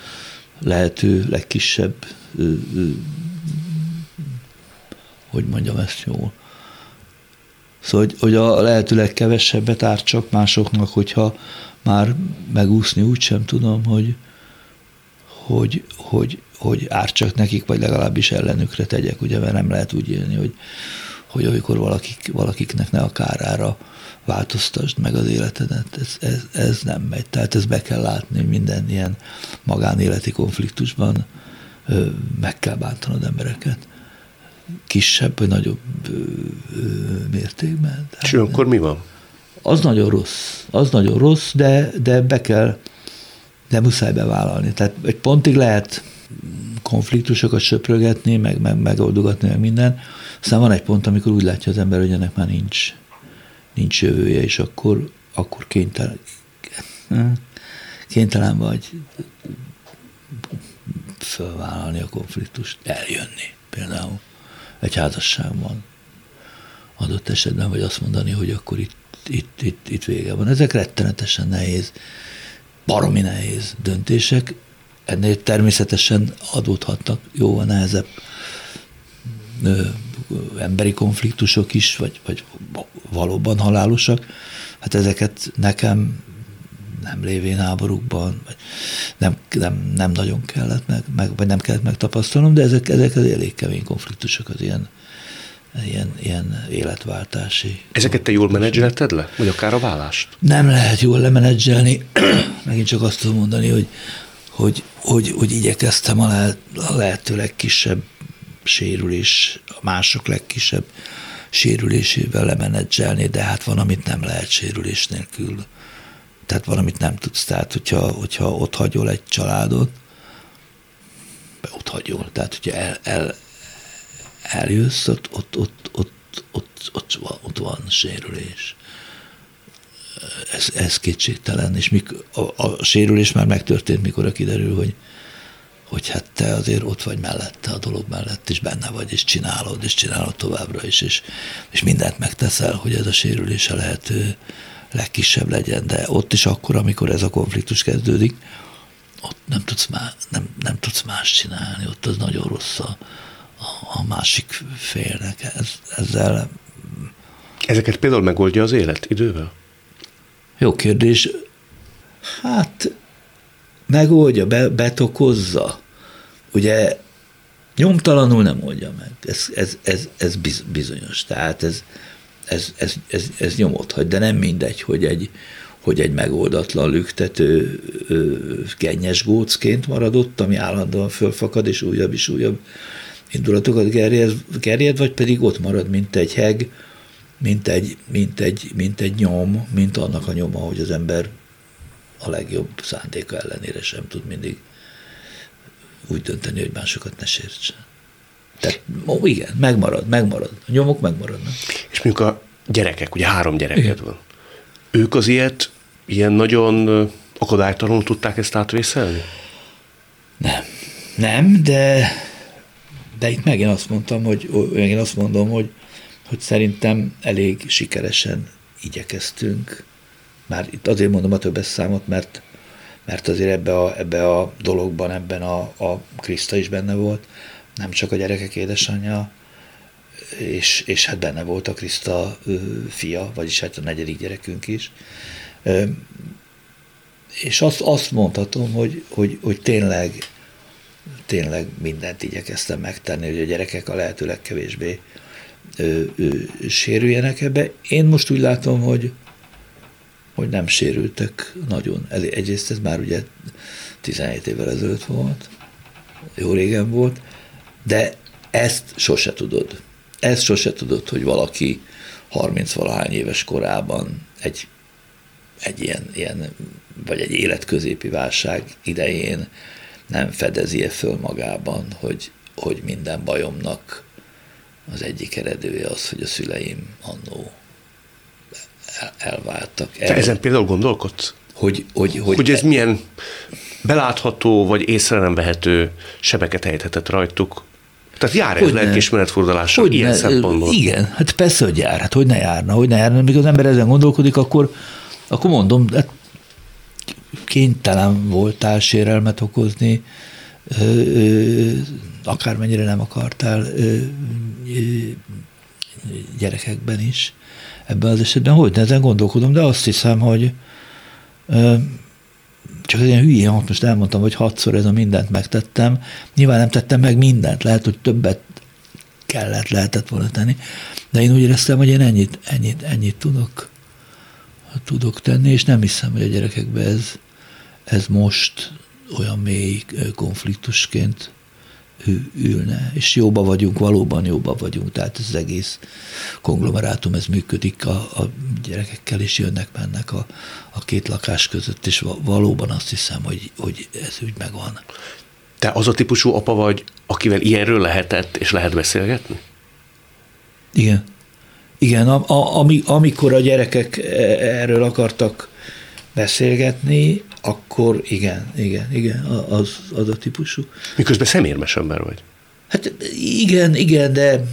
lehető legkisebb, hogy mondjam ezt jól, Szóval, hogy, hogy a lehető legkevesebbet ártsak másoknak, hogyha már megúszni úgy sem tudom, hogy, hogy, hogy, hogy ártsak nekik, vagy legalábbis ellenükre tegyek, ugye, mert nem lehet úgy élni, hogy, hogy amikor valakik, valakiknek ne a kárára változtasd meg az életedet, ez, ez, ez nem megy. Tehát ez be kell látni, minden ilyen magánéleti konfliktusban ö, meg kell bántanod embereket. Kisebb vagy nagyobb mértékben. És akkor mi van? Az nagyon rossz. Az nagyon rossz, de, de be kell, de muszáj bevállalni. Tehát egy pontig lehet konfliktusokat söprögetni, meg, meg megoldogatni, meg minden. Aztán van egy pont, amikor úgy látja az ember, hogy ennek már nincs, nincs jövője, és akkor, akkor kénytelen, kénytelen vagy fölvállalni a konfliktust, eljönni például egy házasságban adott esetben, vagy azt mondani, hogy akkor itt, itt, itt, itt vége van. Ezek rettenetesen nehéz, baromi nehéz döntések, ennél természetesen adódhatnak jóval nehezebb ö, emberi konfliktusok is, vagy, vagy valóban halálosak. Hát ezeket nekem nem lévén háborúkban, vagy nem, nem, nem nagyon kellett meg, meg, vagy nem kellett megtapasztalnom, de ezek, ezek az elég kemény konfliktusok, az ilyen, ilyen, ilyen életváltási. Ezeket te jól menedzselted le? Vagy akár a vállást? Nem lehet jól lemenedzselni. Megint csak azt tudom mondani, hogy hogy, hogy, hogy igyekeztem a, lehet, a lehető legkisebb sérülés, a mások legkisebb sérülésével lemenedzselni, de hát van, amit nem lehet sérülés nélkül. Tehát van, amit nem tudsz. Tehát, hogyha, hogyha ott hagyol egy családot, ott hagyol. Tehát, hogyha el, el, eljössz, ott, ott, ott, ott, ott, ott, ott, ott van sérülés ez, ez kétségtelen, és mik, a, a sérülés már megtörtént, mikor kiderül, hogy, hogy hát te azért ott vagy mellette, a dolog mellett, és benne vagy, és csinálod, és csinálod továbbra is, és, és mindent megteszel, hogy ez a sérülés a lehető legkisebb legyen, de ott is akkor, amikor ez a konfliktus kezdődik, ott nem tudsz, má, nem, nem tudsz más csinálni, ott az nagyon rossz a, a másik félnek. Ez, ezzel Ezeket például megoldja az élet idővel? Jó kérdés. Hát megoldja, be, betokozza. Ugye nyomtalanul nem oldja meg. Ez, ez, ez, ez bizonyos. Tehát ez, ez, ez, ez, ez nyomot hagy, de nem mindegy, hogy egy, hogy egy megoldatlan lüktető gennyes gócként maradott, ami állandóan fölfakad, és újabb és újabb indulatokat gerjed, gerjed, vagy pedig ott marad, mint egy heg, mint egy, mint, egy, mint egy nyom, mint annak a nyoma, hogy az ember a legjobb szándéka ellenére sem tud mindig úgy dönteni, hogy másokat ne sértsen. Tehát, ó, igen, megmarad, megmarad. A nyomok megmaradnak. És mondjuk a gyerekek, ugye három gyereked van. Ők az ilyet, ilyen nagyon akadálytalanul tudták ezt átvészelni? Nem. Nem, de De itt megint azt mondtam, hogy megint azt mondom, hogy, hogy szerintem elég sikeresen igyekeztünk. Már itt azért mondom a többes számot, mert, mert azért ebbe a, ebbe a dologban, ebben a, a Kriszta is benne volt, nem csak a gyerekek édesanyja, és, és hát benne volt a Kriszta fia, vagyis hát a negyedik gyerekünk is. És azt, azt mondhatom, hogy, hogy, hogy tényleg, tényleg mindent igyekeztem megtenni, hogy a gyerekek a lehető legkevésbé ö, ö, sérüljenek ebbe. Én most úgy látom, hogy, hogy nem sérültek nagyon. Egyrészt ez már ugye 17 évvel ezelőtt volt, jó régen volt, de ezt sose tudod. Ezt sose tudod, hogy valaki 30-valahány éves korában egy, egy ilyen, ilyen, vagy egy életközépi válság idején nem fedezi -e föl magában, hogy, hogy minden bajomnak az egyik eredője az, hogy a szüleim annó elváltak. Te ezen például gondolkodsz? Hogy, hogy, hogy, hogy ez e- milyen belátható vagy észre nem vehető sebeket ejthetett rajtuk? Tehát jár ez lelkiismeretfordulással ilyen ne, szempontból? Igen, hát persze, hogy jár. Hát hogy ne járna, hogy ne járna. Mikor az ember ezen gondolkodik, akkor, akkor mondom, hát kénytelen voltál sérelmet okozni, akármennyire nem akartál gyerekekben is. Ebben az esetben hogy ezen gondolkodom, de azt hiszem, hogy csak ilyen hülyén, hogy most elmondtam, hogy hatszor ez a mindent megtettem. Nyilván nem tettem meg mindent, lehet, hogy többet kellett, lehetett volna tenni, de én úgy éreztem, hogy én ennyit, ennyit, ennyit tudok, tudok tenni, és nem hiszem, hogy a gyerekekben ez, ez most olyan mély konfliktusként ülne, és jóba vagyunk, valóban jóba vagyunk, tehát ez az egész konglomerátum, ez működik, a, a gyerekekkel is jönnek, mennek a, a két lakás között, és valóban azt hiszem, hogy, hogy ez úgy megvan. Te az a típusú apa vagy, akivel ilyenről lehetett és lehet beszélgetni? Igen. Igen, a, a, ami, amikor a gyerekek e, erről akartak beszélgetni, akkor igen, igen, igen, az, az a típusú. Miközben szemérmes ember vagy. Hát igen, igen, de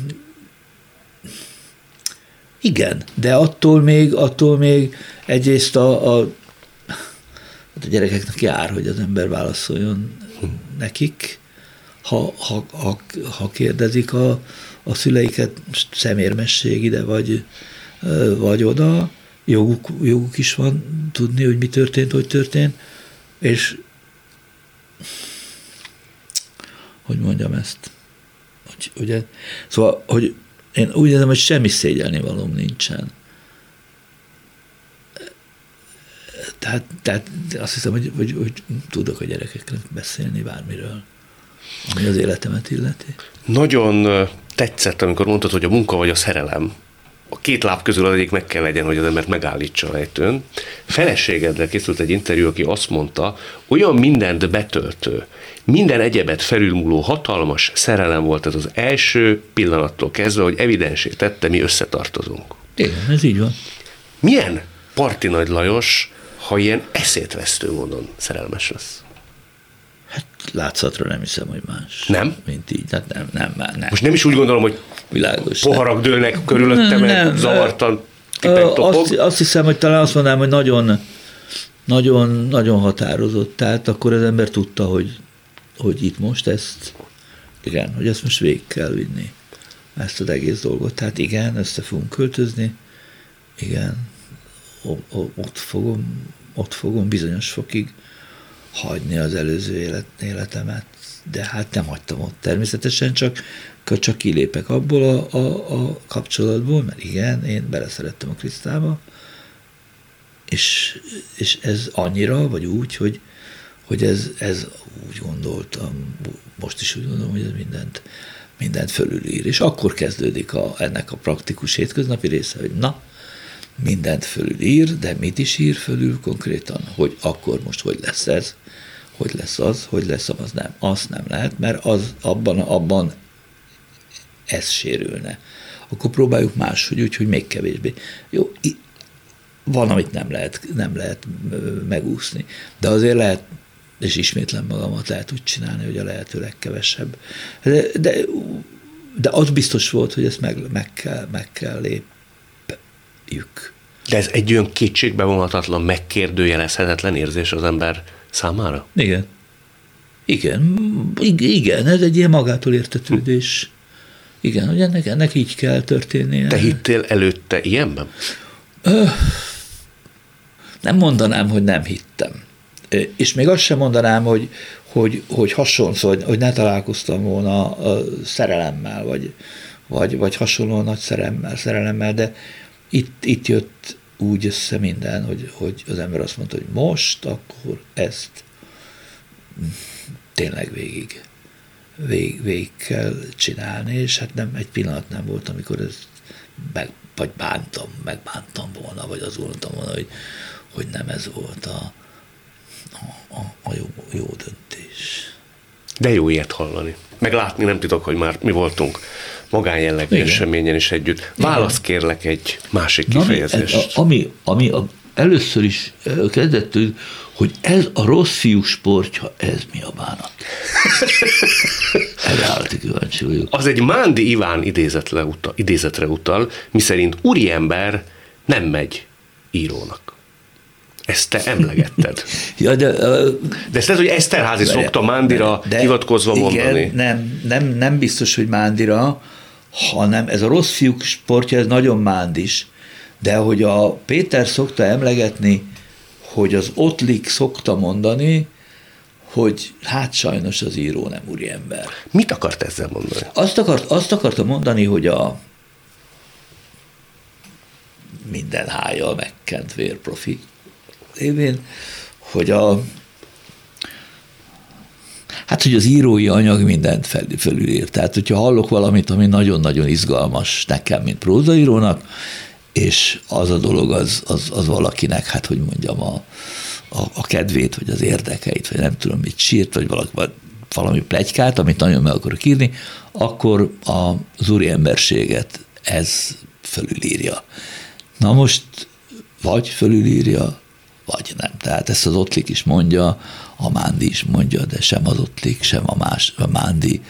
igen, de attól még, attól még egyrészt a, a, hát a gyerekeknek jár, hogy az ember válaszoljon nekik, ha, ha, ha, ha kérdezik a, a szüleiket szemérmesség ide vagy, vagy oda, joguk, joguk is van tudni, hogy mi történt, hogy történt, és hogy mondjam ezt, hogy, ugye, szóval, hogy én úgy érzem, hogy semmi szégyelni valóm nincsen. Tehát, tehát azt hiszem, hogy, hogy, hogy tudok a gyerekeknek beszélni bármiről, ami az életemet illeti. Nagyon tetszett, amikor mondtad, hogy a munka vagy a szerelem a két láb közül az egyik meg kell legyen, hogy az embert megállítsa a lejtőn. Feleségedre készült egy interjú, aki azt mondta, olyan mindent betöltő, minden egyebet felülmúló hatalmas szerelem volt ez az első pillanattól kezdve, hogy evidensé tette, mi összetartozunk. Igen, ez így van. Milyen Parti Nagy Lajos, ha ilyen eszétvesztő módon szerelmes lesz? Hát látszatra nem hiszem, hogy más. Nem? Mint így, hát nem, nem, nem. nem. Most nem is úgy gondolom, hogy Világos, poharak nem. dőlnek körülöttem, mert zavartan azt, azt hiszem, hogy talán azt mondanám, hogy nagyon, nagyon, nagyon határozott. Tehát akkor az ember tudta, hogy, hogy itt most ezt, igen, hogy ezt most végig kell vinni, ezt az egész dolgot. Tehát igen, össze fogunk költözni, igen, ott fogom, ott fogom bizonyos fokig hagyni az előző élet, életemet, de hát nem hagytam ott természetesen, csak, csak kilépek abból a, a, a kapcsolatból, mert igen, én beleszerettem a Krisztába, és, és ez annyira, vagy úgy, hogy, hogy ez, ez úgy gondoltam, most is úgy gondolom, hogy ez mindent, mindent fölülír. És akkor kezdődik a, ennek a praktikus hétköznapi része, hogy na, mindent fölülír, de mit is ír fölül konkrétan, hogy akkor most hogy lesz ez, hogy lesz az, hogy lesz az, nem. Azt nem lehet, mert az abban, abban ez sérülne. Akkor próbáljuk máshogy, úgyhogy még kevésbé. Jó, van, amit nem lehet, nem lehet megúszni, de azért lehet és ismétlen magamat lehet úgy csinálni, hogy a lehető legkevesebb. De, de, de az biztos volt, hogy ezt meg, meg, kell, meg kell lépjük. De ez egy olyan kétségbe vonhatatlan, megkérdőjelezhetetlen érzés az ember számára? Igen. Igen, igen, ez egy ilyen magától értetődés. Igen, hogy ennek, ennek így kell történnie. Te hittél előtte ilyenben? Ö, nem mondanám, hogy nem hittem. És még azt sem mondanám, hogy, hogy, hogy hasonló, hogy, hogy ne találkoztam volna a szerelemmel, vagy, vagy, vagy hasonló nagy szerelemmel, szerelemmel, de itt, itt jött úgy össze minden, hogy, hogy az ember azt mondta, hogy most akkor ezt tényleg végig, végig, végig kell csinálni, és hát nem egy pillanat nem volt, amikor ez meg, vagy bántam, megbántam volna, vagy az voltam volna, hogy, hogy nem ez volt a, a, a, a jó, jó döntés. De jó ilyet hallani. Meg látni nem titok, hogy már mi voltunk magánjellegű eseményen is együtt. Válasz kérlek egy másik kifejezést. Na, ami, ami a, először is kezdett, hogy ez a rossz fiú sportja, ez mi a bánat? Erre állati kíváncsi vagyok. Az egy Mándi Iván idézetre utal, idézetre utal miszerint úriember nem megy írónak. Ezt te emlegetted. ja, de, uh, de ezt lehet, hogy Eszterházi szokta Mándira de, hivatkozva igen, mondani. Nem, nem, nem biztos, hogy Mándira, hanem ez a rossz fiúk sportja, ez nagyon mándis. De hogy a Péter szokta emlegetni, hogy az Ottlik szokta mondani, hogy hát sajnos az író nem úriember. Mit akart ezzel mondani? Azt, akart, azt akarta mondani, hogy a minden hája megkent vérprofi évén, hogy a Hát, hogy az írói anyag mindent fel, felülír. Tehát, hogyha hallok valamit, ami nagyon-nagyon izgalmas nekem, mint prózaírónak, és az a dolog az, az, az valakinek, hát hogy mondjam, a, a, a kedvét, vagy az érdekeit, vagy nem tudom mit sírt, vagy valaki, valami plegykát, amit nagyon meg akarok írni, akkor az úri emberséget ez fölülírja. Na most vagy fölülírja, vagy nem. Tehát ezt az Ottlik is mondja, a Mándi is mondja, de sem az Ottlik, sem a, más, a Mándi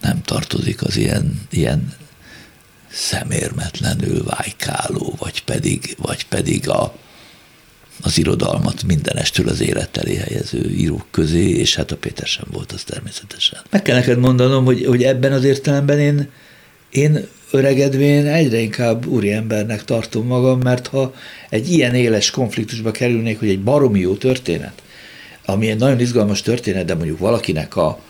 nem tartozik az ilyen, ilyen szemérmetlenül vájkáló, vagy pedig, vagy pedig a, az irodalmat mindenestől az élet elé helyező írók közé, és hát a Péter sem volt az természetesen. Meg kell neked mondanom, hogy, hogy ebben az értelemben én, én öregedvén egyre inkább úriembernek tartom magam, mert ha egy ilyen éles konfliktusba kerülnék, hogy egy baromi jó történet, ami egy nagyon izgalmas történet, de mondjuk valakinek a,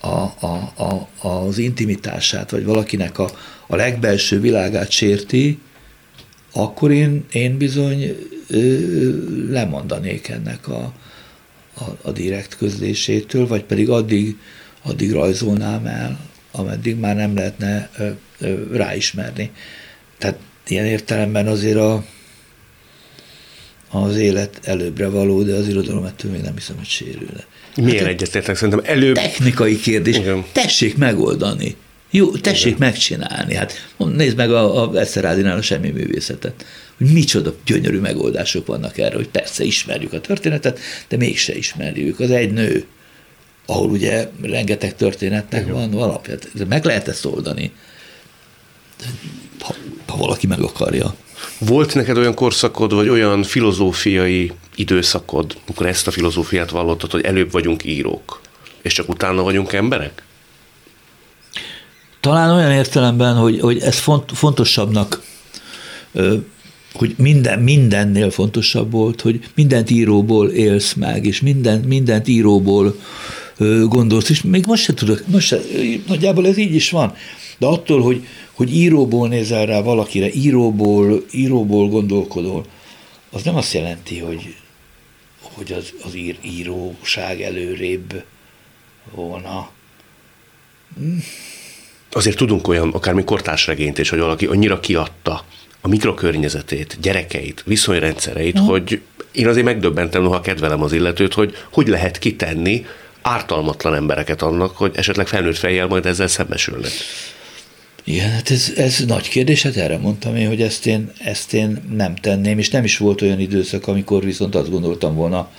a, a, a, az intimitását, vagy valakinek a, a legbelső világát sérti, akkor én, én bizony ö, lemondanék ennek a, a, a direkt közlésétől, vagy pedig addig, addig rajzolnám el, ameddig már nem lehetne ö, ö, ráismerni. Tehát ilyen értelemben azért a, az élet előbbre való, de az irodalom ettől még nem hiszem, hogy sérülne. Miért hát egyetértek? Szerintem előbb... Technikai kérdés. Igen. Tessék megoldani. Jó, tessék Igen. megcsinálni. Hát nézd meg a, a Eszterádinál a semmi művészetet. Hogy micsoda gyönyörű megoldások vannak erre, hogy persze ismerjük a történetet, de mégse ismerjük. Az egy nő, ahol ugye rengeteg történetnek Igen. van alapja. Meg lehet ezt oldani, ha, ha valaki meg akarja. Volt neked olyan korszakod, vagy olyan filozófiai időszakod, amikor ezt a filozófiát vallottad, hogy előbb vagyunk írók, és csak utána vagyunk emberek? Talán olyan értelemben, hogy, hogy ez font, fontosabbnak, hogy minden, mindennél fontosabb volt, hogy mindent íróból élsz meg, és minden, mindent íróból gondolsz, és még most se tudok, most se, nagyjából ez így is van, de attól, hogy, hogy íróból nézel rá valakire, íróból, íróból gondolkodol, az nem azt jelenti, hogy, hogy az, az ír, íróság előrébb volna. Hm azért tudunk olyan, akármi kortársregényt is, hogy valaki annyira kiadta a mikrokörnyezetét, gyerekeit, viszonyrendszereit, uh-huh. hogy én azért megdöbbentem, noha kedvelem az illetőt, hogy hogy lehet kitenni ártalmatlan embereket annak, hogy esetleg felnőtt fejjel majd ezzel szembesülnek. Igen, hát ez, ez nagy kérdés, hát erre mondtam én, hogy ezt én, ezt én nem tenném, és nem is volt olyan időszak, amikor viszont azt gondoltam volna,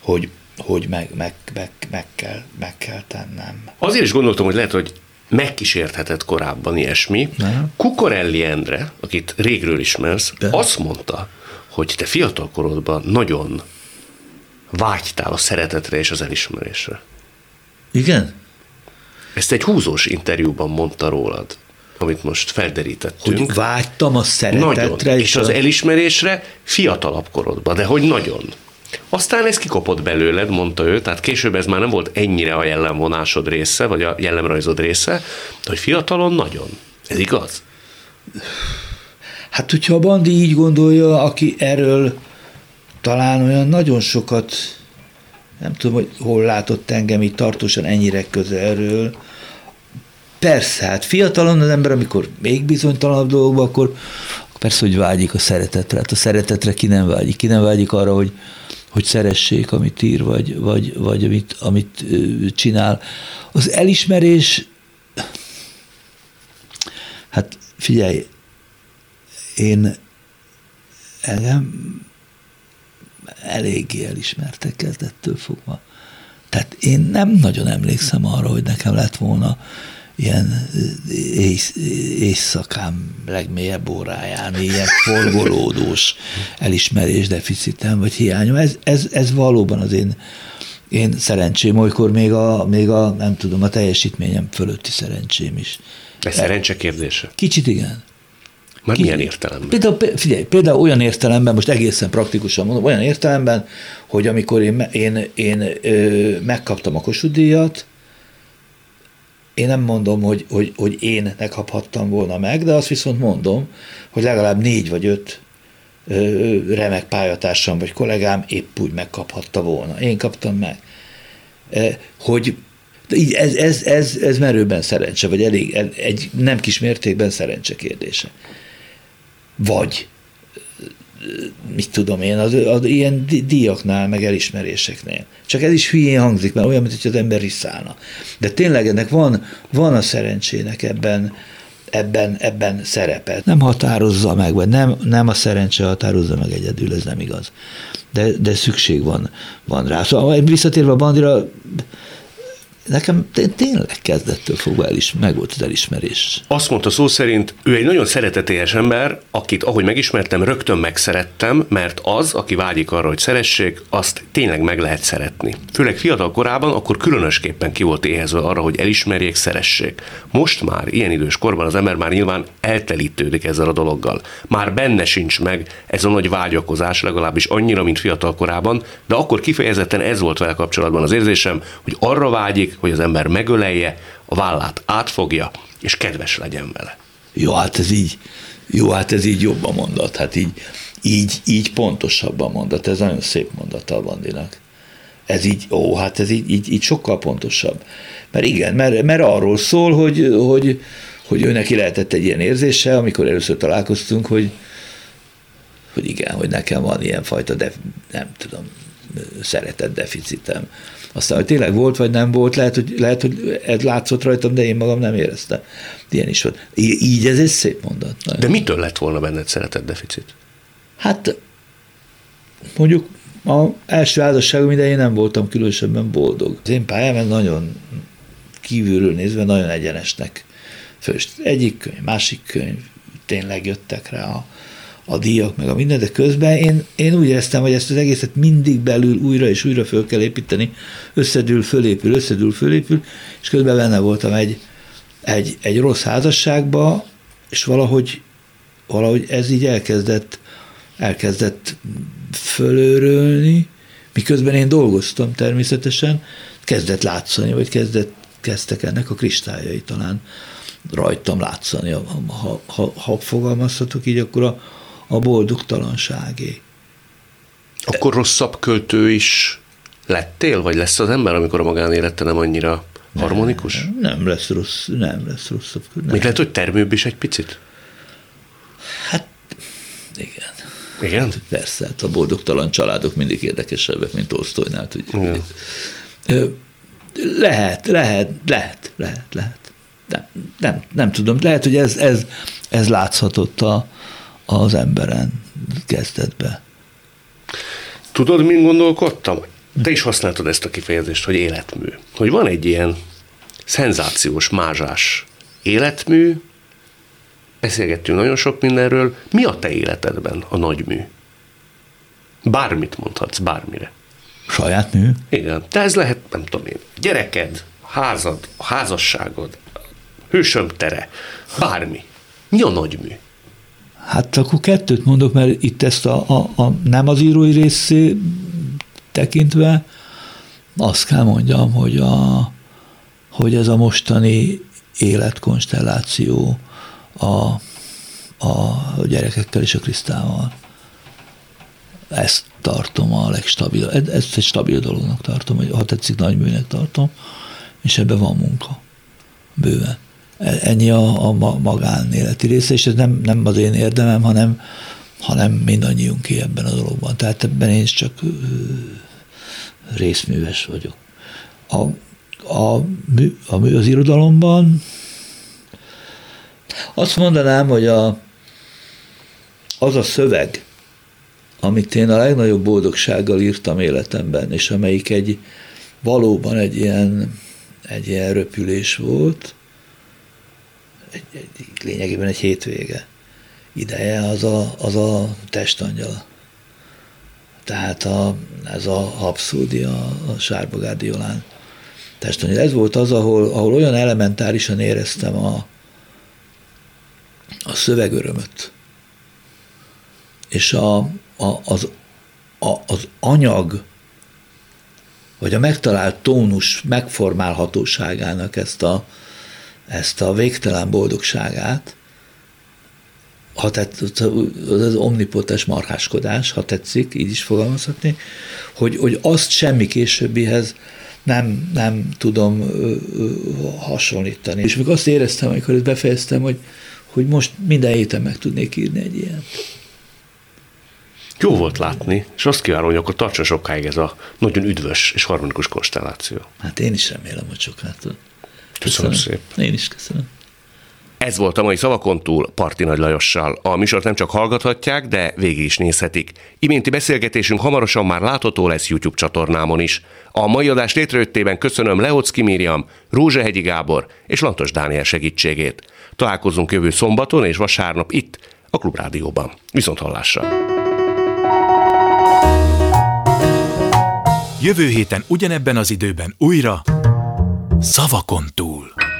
hogy hogy meg, meg, meg, meg, kell, meg kell tennem. Azért is gondoltam, hogy lehet, hogy megkísérthetett korábban ilyesmi. Nem. Kukorelli Endre, akit régről ismersz, De. azt mondta, hogy te fiatalkorodban nagyon vágytál a szeretetre és az elismerésre. Igen? Ezt egy húzós interjúban mondta rólad, amit most felderítettünk. Hogy vágytam a szeretetre. Nagyon. És az elismerésre fiatalabb korodban, de hogy nagyon. Aztán ez kikopott belőled, mondta ő, tehát később ez már nem volt ennyire a jellemvonásod része, vagy a jellemrajzod része, de hogy fiatalon nagyon. Ez igaz? Hát, hogyha a Bandi így gondolja, aki erről talán olyan nagyon sokat, nem tudom, hogy hol látott engem így tartósan ennyire közelről, Persze, hát fiatalon az ember, amikor még bizonytalanabb dolgokban, akkor persze, hogy vágyik a szeretetre. Hát a szeretetre ki nem vágyik. Ki nem vágyik arra, hogy, hogy szeressék, amit ír, vagy, vagy, vagy amit, amit csinál. Az elismerés, hát figyelj, én engem eléggé elismertek kezdettől fogva. Tehát én nem nagyon emlékszem arra, hogy nekem lett volna ilyen éjsz, éjszakám legmélyebb óráján ilyen forgolódós elismerés deficitem vagy hiányom. Ez, ez, ez valóban az én, én szerencsém, olykor még a, még a, nem tudom, a teljesítményem fölötti szerencsém is. Ez szerencse kérdése. Kicsit igen. Már Ki- milyen értelemben? Például, figyelj, például olyan értelemben, most egészen praktikusan mondom, olyan értelemben, hogy amikor én, én, én ö, megkaptam a Kossuth díjat, én nem mondom, hogy, hogy, hogy én ne kaphattam volna meg, de azt viszont mondom, hogy legalább négy vagy öt remek pályatársam vagy kollégám épp úgy megkaphatta volna. Én kaptam meg. E, Hogy így ez, ez, ez, ez merőben szerencse, vagy elég, egy nem kis mértékben szerencse kérdése. Vagy mit tudom én, az, az ilyen díjaknál, meg elismeréseknél. Csak ez is hülyén hangzik, mert olyan, mint hogy az ember riszálna. De tényleg ennek van, van a szerencsének ebben, ebben, ebben szerepe. Nem határozza meg, vagy nem, nem a szerencse határozza meg egyedül, ez nem igaz. De, de szükség van, van rá. Szóval visszatérve a bandira, nekem té- tényleg kezdettől fogva el is, meg volt az elismerés. Azt mondta szó szerint, ő egy nagyon szeretetélyes ember, akit ahogy megismertem, rögtön megszerettem, mert az, aki vágyik arra, hogy szeressék, azt tényleg meg lehet szeretni. Főleg fiatal korában, akkor különösképpen ki volt éhezve arra, hogy elismerjék, szeressék. Most már, ilyen idős korban az ember már nyilván eltelítődik ezzel a dologgal. Már benne sincs meg ez a nagy vágyakozás, legalábbis annyira, mint fiatal korában, de akkor kifejezetten ez volt vele kapcsolatban az érzésem, hogy arra vágyik, hogy az ember megölelje, a vállát átfogja, és kedves legyen vele. Jó, hát ez így, jó, hát ez így jobb a mondat, hát így, így, így pontosabb a mondat, ez nagyon szép mondat a Bandinak. Ez így, ó, hát ez így, így, így sokkal pontosabb. Mert igen, mert, mert arról szól, hogy, hogy, hogy ő neki lehetett egy ilyen érzése, amikor először találkoztunk, hogy, hogy igen, hogy nekem van ilyen fajta, de nem tudom, szeretett deficitem. Aztán, hogy tényleg volt, vagy nem volt, lehet, hogy, lehet, hogy ez látszott rajtam, de én magam nem éreztem. Ilyen is volt. Í- Így ez egy szép mondat. Nagyon. De mitől lett volna benned szeretett deficit? Hát mondjuk a első házasságom idején nem voltam különösebben boldog. Az én pályám nagyon kívülről nézve nagyon egyenesnek. Főst egyik könyv, másik könyv, tényleg jöttek rá a, a díjak, meg a minden, de közben én, én úgy éreztem, hogy ezt az egészet mindig belül újra és újra föl kell építeni, összedül, fölépül, összedül, fölépül, és közben benne voltam egy, egy, egy rossz házasságba, és valahogy, valahogy ez így elkezdett, elkezdett fölőrölni, miközben én dolgoztam természetesen, kezdett látszani, vagy kezdett, kezdtek ennek a kristályai talán rajtam látszani, ha, ha, ha fogalmazhatok így, akkor a, a boldogtalanságé. Akkor rosszabb költő is lettél, vagy lesz az ember, amikor a magánélete nem annyira harmonikus? Nem lesz rossz, nem lesz rosszabb. Nem. Még lehet, hogy termőbb is egy picit? Hát igen. Igen? Persze, hát a boldogtalan családok mindig érdekesebbek, mint Tolsztojnál, tudjuk. Igen. Lehet, lehet, lehet, lehet, lehet. Nem, nem, nem tudom, lehet, hogy ez, ez, ez látszhatott a, az emberen kezdetbe. Tudod, min gondolkodtam? Te is használtad ezt a kifejezést, hogy életmű. Hogy van egy ilyen szenzációs, mázsás életmű, beszélgettünk nagyon sok mindenről. Mi a te életedben a nagymű? Bármit mondhatsz, bármire. Saját mű? Igen. De ez lehet, nem tudom én, gyereked, házad, házasságod, hősöm tere, bármi. Mi a nagymű? Hát akkor kettőt mondok, mert itt ezt a, a, a nem az írói részé tekintve azt kell mondjam, hogy, a, hogy ez a mostani életkonstelláció a, a gyerekekkel és a Krisztával. Ezt tartom a legstabil, ezt egy stabil dolognak tartom, hogy ha tetszik, nagyműnek tartom, és ebben van munka. Bőven. Ennyi a, a magánéleti része, és ez nem, nem az én érdemem, hanem, hanem mindannyiunk ki ebben a dologban. Tehát ebben én is csak részműves vagyok. A, a, a, az irodalomban azt mondanám, hogy a, az a szöveg, amit én a legnagyobb boldogsággal írtam életemben, és amelyik egy valóban egy ilyen, egy ilyen röpülés volt, egy, egy, lényegében egy hétvége ideje, az a, az a testangyala. Tehát a, ez a abszurdi, a, Sárbogárdi Jolán testangyala. Ez volt az, ahol, ahol olyan elementárisan éreztem a, a szövegörömöt. És a, a, az, a, az anyag, vagy a megtalált tónus megformálhatóságának ezt a, ezt a végtelen boldogságát, ha tett, az omnipotens marháskodás, ha tetszik, így is fogalmazhatni, hogy, hogy azt semmi későbbihez nem, nem tudom ö, ö, hasonlítani. És még azt éreztem, amikor ezt befejeztem, hogy, hogy most minden héten meg tudnék írni egy ilyen. Jó volt látni, és azt kívánom, hogy akkor tartson sokáig ez a nagyon üdvös és harmonikus konstelláció. Hát én is remélem, hogy. Köszönöm, köszönöm szépen. Én is köszönöm. Ez volt a mai Szavakon túl Parti Nagy Lajossal. A műsort nem csak hallgathatják, de végig is nézhetik. Iménti beszélgetésünk hamarosan már látható lesz YouTube csatornámon is. A mai adás létrejöttében köszönöm Leocki Miriam, Rózsehegyi Gábor és Lantos Dániel segítségét. Találkozunk jövő szombaton és vasárnap itt, a Klubrádióban. Viszont hallásra! Jövő héten ugyanebben az időben újra Szavakon túl.